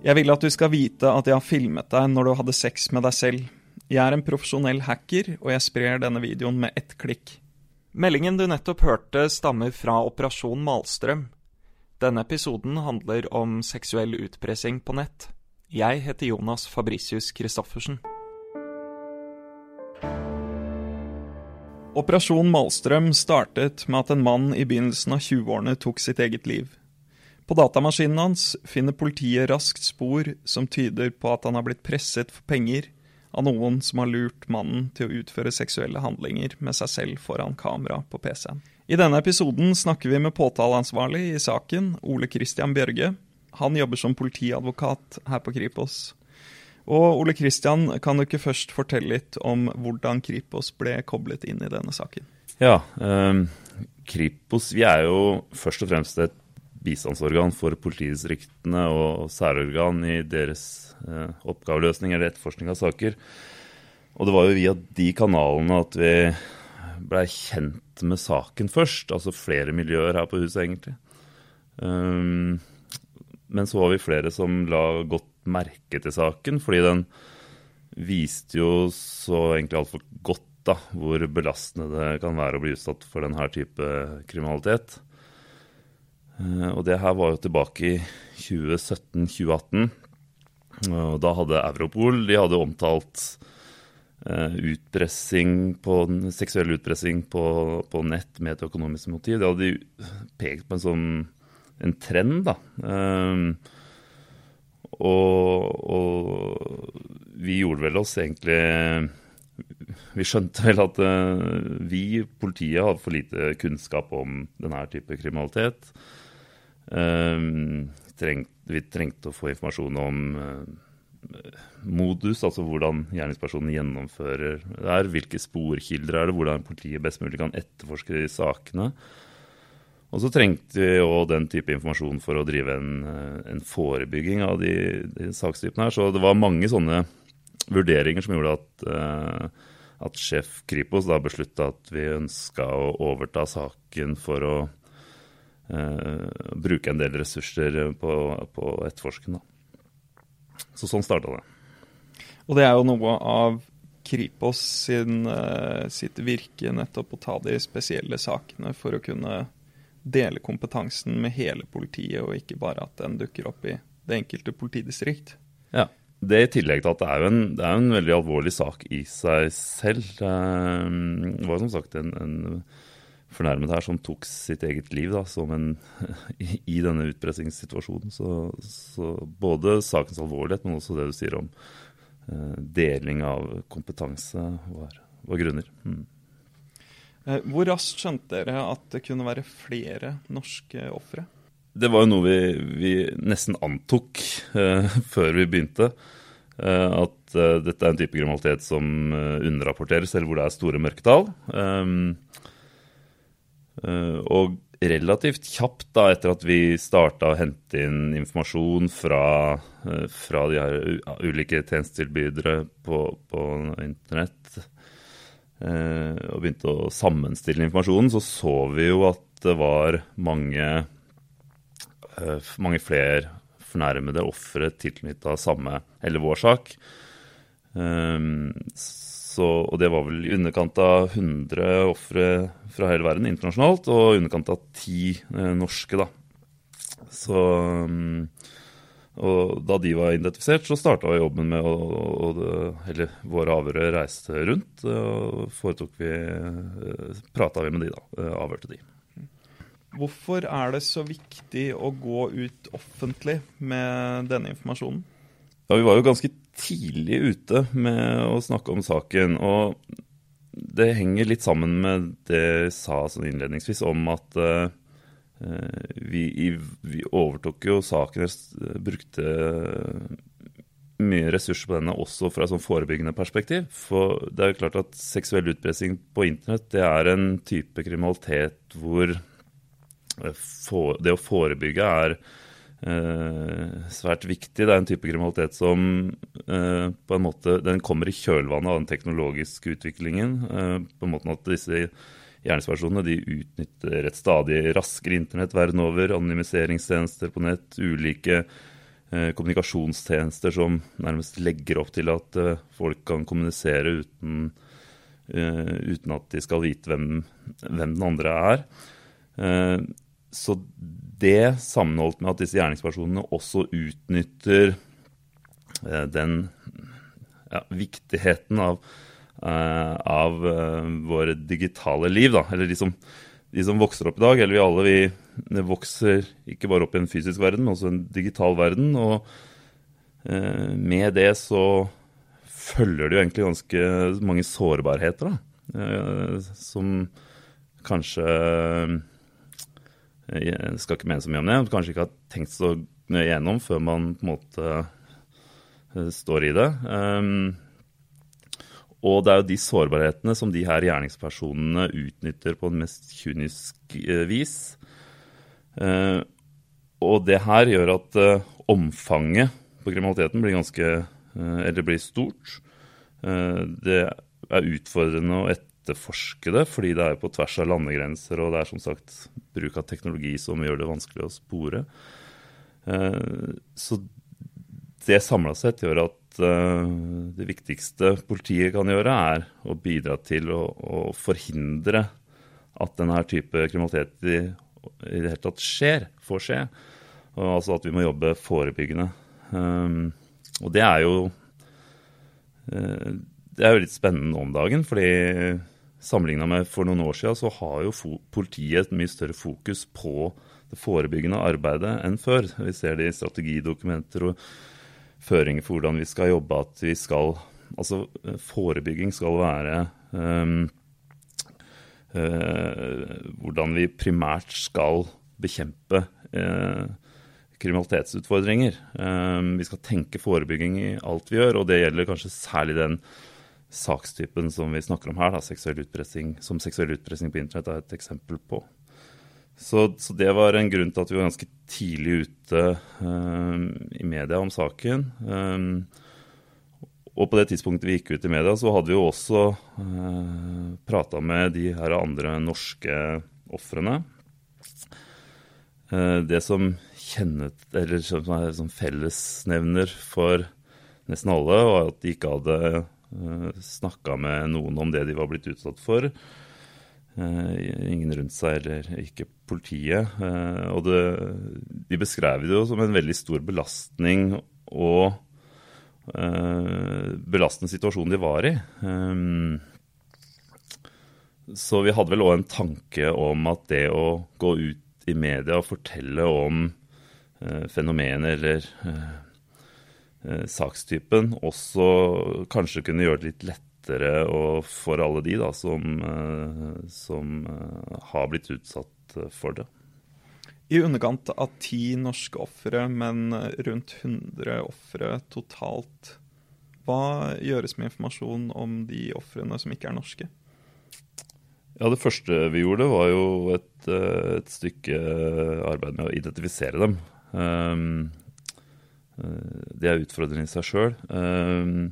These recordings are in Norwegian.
Jeg vil at du skal vite at jeg har filmet deg når du hadde sex med deg selv. Jeg er en profesjonell hacker, og jeg sprer denne videoen med ett klikk. Meldingen du nettopp hørte, stammer fra Operasjon Malstrøm. Denne episoden handler om seksuell utpressing på nett. Jeg heter Jonas Fabricius Christoffersen. Operasjon Malstrøm startet med at en mann i begynnelsen av 20-årene tok sitt eget liv. På datamaskinen hans finner politiet raskt spor som tyder på at han har blitt presset for penger av noen som har lurt mannen til å utføre seksuelle handlinger med seg selv foran kamera på PC-en. I denne episoden snakker vi med påtaleansvarlig i saken, Ole Christian Bjørge. Han jobber som politiadvokat her på Kripos. Og Ole Christian, kan du ikke først fortelle litt om hvordan Kripos ble koblet inn i denne saken? Ja, um, Kripos vi er jo først og fremst et bistandsorgan for politidistriktene og særorgan i deres eh, oppgaveløsning eller etterforskning av saker. Og det var jo via de kanalene at vi blei kjent med saken først. Altså flere miljøer her på huset, egentlig. Um, men så var vi flere som la godt merke til saken, fordi den viste jo så egentlig altfor godt da, hvor belastende det kan være å bli utsatt for denne type kriminalitet. Eh, og det her var jo tilbake i 2017-2018. Og da hadde Europol de hadde omtalt uh, utpressing på, seksuell utpressing på, på, nett med et økonomisk motiv. Det hadde de pekt på en sånn en trend, da. Um, og, og, vi gjorde vel oss egentlig Vi skjønte vel at uh, vi, politiet, hadde for lite kunnskap om denne type kriminalitet. Ehm, vi trengte å få informasjon om eh, modus, altså hvordan gjerningspersonen gjennomfører det her. Hvilke sporkilder er det, hvordan politiet best mulig kan etterforske de sakene. Og så trengte vi òg den type informasjon for å drive en, eh, en forebygging av de, de sakstypene her. Så det var mange sånne vurderinger som gjorde at, uh, at sjef Kripos da beslutta at vi ønska å overta saken for å bruke en del ressurser på, på. Da. Så sånn starta det. Og det er jo noe av Kripos sin, uh, sitt virke nettopp å ta de spesielle sakene for å kunne dele kompetansen med hele politiet, og ikke bare at den dukker opp i det enkelte politidistrikt. Ja, det i tillegg til at det er jo en, det er en veldig alvorlig sak i seg selv. Det var som sagt en, en fornærmet her som tok sitt eget liv da, en, i denne utpressingssituasjonen. Så, så, både sakens alvorlighet, men også det du sier om eh, deling av kompetanse, var, var grunner. Mm. Eh, hvor raskt skjønte dere at det kunne være flere norske ofre? Det var jo noe vi, vi nesten antok eh, før vi begynte. Eh, at eh, dette er en type kriminalitet som eh, underrapporteres, eller hvor det er store mørketall. Eh, og relativt kjapt da, etter at vi starta å hente inn informasjon fra, eh, fra de her ulike tjenestetilbydere på, på internett, eh, og begynte å sammenstille informasjonen, så så vi jo at det var mange, mange flere fornærmede ofre tilknytta samme eller vår sak. Så, og det var vel i underkant av 100 ofre fra hele verden internasjonalt, og i underkant av ti eh, norske, da. Så um, Og da de var identifisert, så starta jobben med å, å, Eller våre avhørere reiste rundt, og foretok vi eh, Prata vi med de, da. Eh, avhørte de. Hvorfor er det så viktig å gå ut offentlig med denne informasjonen? Ja, Vi var jo ganske tidlig ute med å snakke om saken. Og det henger litt sammen med det jeg sa sånn innledningsvis om at uh, vi, vi, overtok jo saken, brukte mye ressurser på denne også fra et sånn forebyggende perspektiv. For det er jo klart at seksuell utpressing på internett det er en type kriminalitet hvor for, det å forebygge er Eh, svært viktig. Det er en type kriminalitet som eh, på en måte den kommer i kjølvannet av den teknologiske utviklingen. Eh, på en måte at disse gjerningspersonene de utnytter et stadig raskere internett verden over. Anonymiseringstjenester på nett, ulike eh, kommunikasjonstjenester som nærmest legger opp til at eh, folk kan kommunisere uten, eh, uten at de skal vite hvem, hvem den andre er. Eh, så det sammenholdt med at disse gjerningspersonene også utnytter eh, den ja, viktigheten av, uh, av uh, våre digitale liv. Da. Eller de som, de som, vokser opp i dag. Eller vi alle vi vokser ikke bare opp i en fysisk verden, men også en digital verden. Og med det så følger det jo egentlig ganske mange sårbarheter, da. som kanskje Jeg skal ikke mene så mye om det. Kanskje ikke har tenkt så nøye gjennom før man på en måte Eh, står i det. Um, og det er jo de sårbarhetene som de her gjerningspersonene utnytter på en mest kynisk uh, vis. Uh, og det her gjør at omfanget på kriminaliteten blir ganske Eller blir stort. det er utfordrende å etterforske det, fordi det er på tvers av landegrenser, og det er som sagt bruk av teknologi som gjør det vanskelig å spore. Så det samla sett gjør at uh, det viktigste politiet kan gjøre, er å bidra til å, forhindre at denne type kriminalitet i, det hele tatt skjer, får skje. Og altså at vi må jobbe forebyggende. Um, og det er jo det er jo litt spennende om dagen, fordi sammenligna med for noen år siden, så har jo politiet et mye større fokus på det forebyggende arbeidet enn før. Vi ser det i strategidokumenter og føringer for hvordan vi skal jobbe. At vi skal Altså, forebygging skal være um, uh, hvordan vi primært skal bekjempe uh, kriminalitetsutfordringer. Um, vi skal tenke forebygging i alt vi gjør, og det gjelder kanskje særlig den sakstypen som vi snakker om her, da, seksuell utpressing, som seksuell utpressing på internett er et eksempel på. Så, så, det var en grunn til at vi var ganske tidlig ute um, i media om saken. Um, og på det tidspunktet vi gikk ut i media, så hadde vi jo også uh, eh, prata med de her andre norske ofrene. Uh, det som kjennet, eller som er som fellesnevner for nesten alle, var at de ikke hadde snakka med noen om det de var blitt utsatt for. Uh, ingen rundt seg, eller ikke politiet. Uh, og det, de beskrev det jo som en veldig stor belastning og belastende situasjon de var i. Så vi hadde vel òg en tanke om at det å gå ut i media og fortelle om fenomener eller sakstypen også kanskje kunne gjøre det litt lettere og for alle de da, som, eh, som eh, har blitt utsatt for det. I underkant av ti norske ofre, men rundt 100 ofre totalt. Hva gjøres med informasjon om de ofrene som ikke er norske? Ja, Det første vi gjorde, var jo et, eh, et stykke arbeid med å identifisere dem. Um, det er utfordrende i seg sjøl. Um,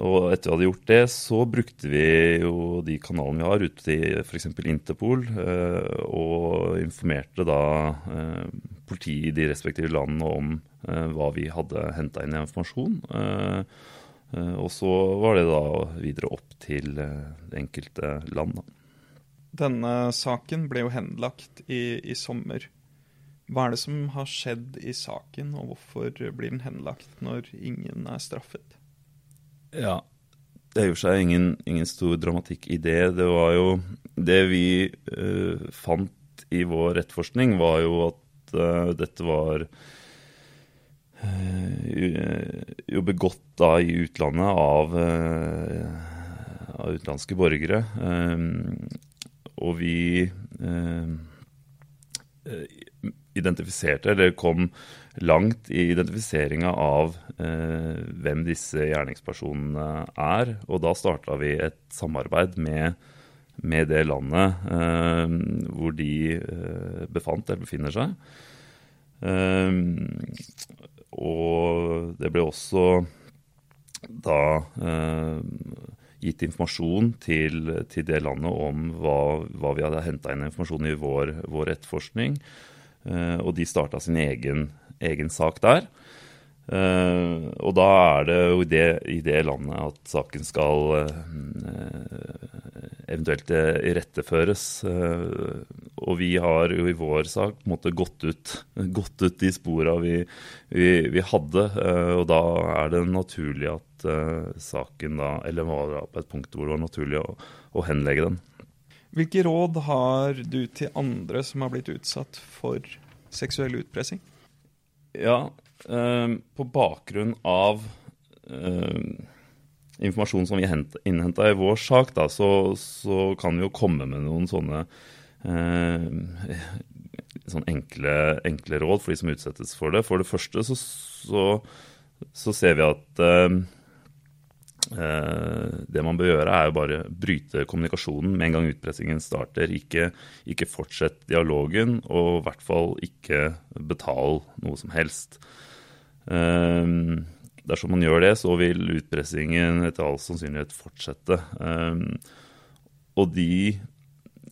og etter vi hadde gjort det, så brukte vi jo de kanalene vi har ute til f.eks. Interpol, eh, og informerte da eh, politiet i de respektive landene om eh, hva vi hadde henta inn i informasjon. Og så var det da videre opp til det enkelte land. Denne saken ble jo henlagt i, i sommer. Hva er det som har skjedd i saken, og hvorfor blir den henlagt når ingen er straffet? Ja, det er jo seg ingen, ingen, stor dramatikk i det. Det var jo Det vi uh, fant i vår etterforskning, var jo at uh, dette var uh, jo begått da i utlandet av, av utenlandske borgere. og vi identifiserte, eller kom langt i identifiseringa av eh, hvem disse gjerningspersonene er. Og da starta vi et samarbeid med, med det landet eh, hvor de eh, befant eller befinner seg. Eh, og det ble også da eh, gitt informasjon til, til, det landet om hva, hva vi hadde henta inn informasjon i vår, vår etterforskning. Eh, og de starta sin egen egen sak der. Uh, og da er det jo det, i det landet at saken skal uh, eventuelt iretteføres. Uh, og vi har jo i vår sak på en måte gått ut, gått ut de spora vi, vi, vi hadde. og da er det naturlig at saken da Eller var det på et punkt hvor det var naturlig å, å henlegge den. Hvilke råd har du til andre som har blitt utsatt for seksuell utpressing? Ja, eh, på bakgrunn av eh, informasjon som vi innhenta i vår sak, da, så, så, kan vi jo komme med noen sånne eh, sånn enkle, enkle, råd for de som utsettes for det. For det første så, så, så ser vi at eh, Eh, det man bør gjøre, er jo bare bryte kommunikasjonen med en gang utpressingen starter. Ikke, ikke fortsett dialogen, og i hvert fall ikke betal noe som helst. Eh, dersom man gjør det, så vil utpressingen etter all sannsynlighet fortsette. Eh, og de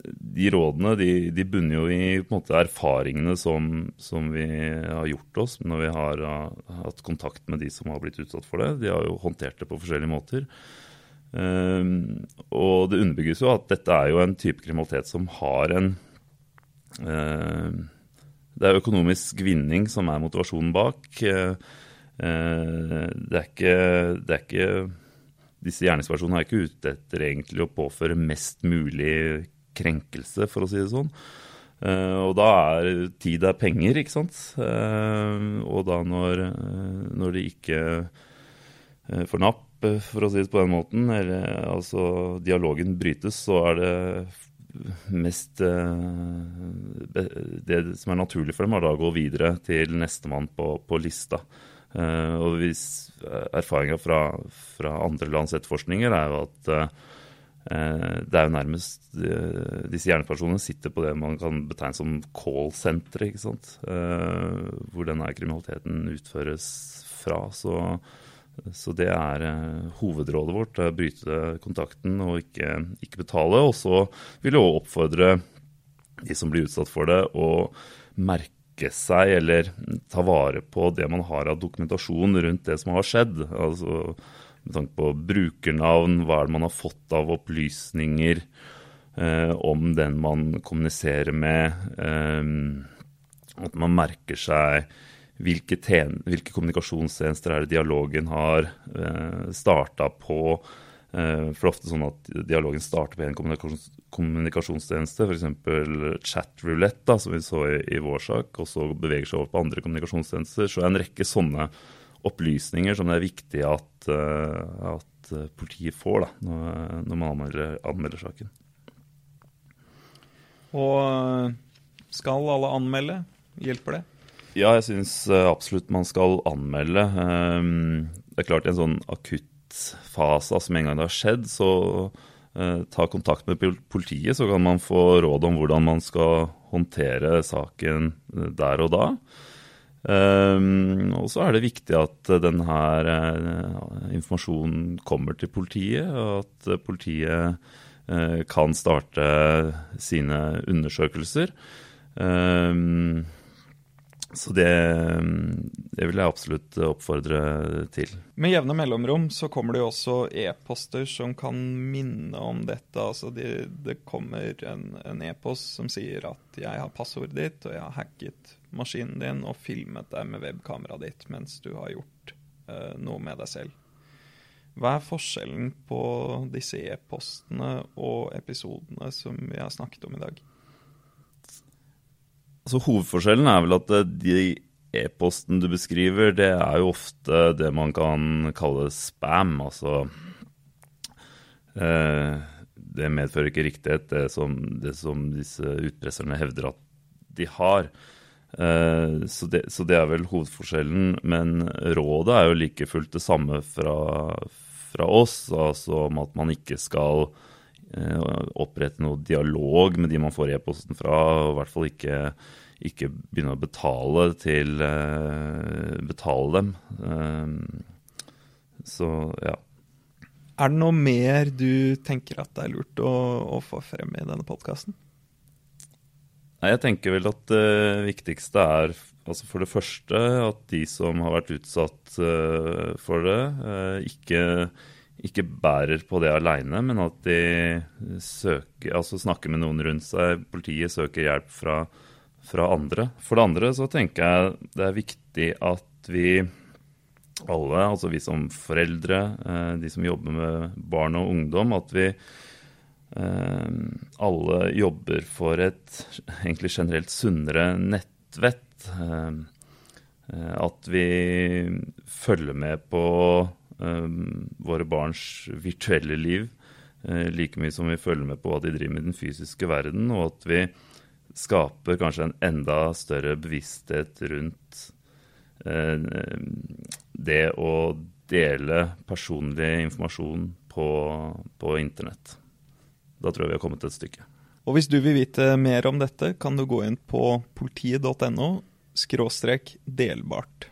de rådene de, de, bunner jo i måte, erfaringene som, som, vi har gjort oss når vi har uh, hatt kontakt med de som har blitt utsatt for det. De har jo håndtert det på forskjellige måter. Um, og det underbygges jo at dette er jo en type kriminalitet som har en uh, Det er økonomisk vinning som er motivasjonen bak. Uh, det, er ikke, det er ikke disse gjerningspersonene er ikke ute etter egentlig å påføre mest mulig krenkelse, for å si det sånn. Uh, og da er tid er penger, ikke sant. Uh, og da når, uh, når de ikke får napp, for å si det på den måten, eller altså dialogen brytes, så er det mest Det som er naturlig for dem, er da å gå videre til nestemann på, på lista. og hvis erfaringer fra, fra andre lands etterforskninger er jo at Eh, det er jo nærmest eh, Disse hjernepersonene sitter på det man kan betegne som call-sentre, ikke sant. Eh, hvor denne kriminaliteten utføres fra. Så, så det er hovedrådet vårt. å Bryte kontakten og ikke, ikke betale. Og så vil jeg også oppfordre de som blir utsatt for det, å merke seg eller ta vare på det man har av dokumentasjon rundt det som har skjedd. altså med tanke på brukernavn, hva er det man har fått av opplysninger eh, om den man kommuniserer med. Eh, at man merker seg hvilke, hvilke kommunikasjonstjenester er det dialogen har eh, starta på. Eh, for det er ofte sånn at dialogen starter på en kommunikasjons kommunikasjonstjeneste, f.eks. chatroulette, som vi så i, i vår sak, og så beveger seg over på andre kommunikasjonstjenester. Så er en rekke sånne opplysninger som det er viktig at, uh, at eh, politiet får da, når, man anmelder, anmelder, saken. Og eh, skal alle anmelde? Hjelper det? Ja, jeg syns absolutt man skal anmelde. Det er klart i en sånn akuttfase, altså med en gang det har skjedd, så ta kontakt med politiet, så kan man få råd om hvordan man skal håndtere saken der og da. Um, og så er det viktig at denne uh, informasjonen kommer til politiet, og at politiet uh, kan starte sine undersøkelser. Um, så det, det, vil jeg absolutt oppfordre til. Med jevne mellomrom så kommer det jo også e-poster som kan minne om dette. Altså det, det kommer en e-post e som sier at 'jeg har passordet ditt, og jeg har hacket maskinen din og filmet deg med webkameraet ditt mens du har gjort uh, noe med deg selv'. Hva er forskjellen på disse e-postene og episodene som vi har snakket om i dag? Altså Hovedforskjellen er vel at eh, de e-posten du beskriver, det er jo ofte det man kan kalle spam. Altså eh, Det medfører ikke riktighet, det som, det som, disse utpresserne hevder at de har. Eh, så, det, så, det, er vel hovedforskjellen. Men rådet er jo like fullt det samme fra, fra oss, altså om at man ikke skal opprette noe dialog med de man får e-posten fra, og i hvert fall ikke, ikke begynne å betale til eh, betale dem. Eh, så ja. Er det noe mer du tenker at det er lurt å, å få frem i denne podkasten? Jeg tenker vel at det viktigste er altså for det første at de som har vært utsatt for det, ikke, ikke, bærer på det aleine, men at de søker, altså snakker med noen rundt seg. Politiet søker hjelp fra, fra andre. For det andre så tenker jeg det er viktig at vi alle, altså vi som foreldre, uh, de som jobber med barn og ungdom, at vi alle jobber for et egentlig generelt sunnere nettvett Eh, eh, at vi følger med på eh, våre barns virtuelle liv like mye som vi følger med på hva de driver med i den fysiske verden, og at vi skaper kanskje en enda større bevissthet rundt det å dele personlig informasjon på, på internett. Da tror jeg vi har kommet et stykke. Og Hvis du vil vite mer om dette, kan du gå inn på politiet.no skråstrek delbart.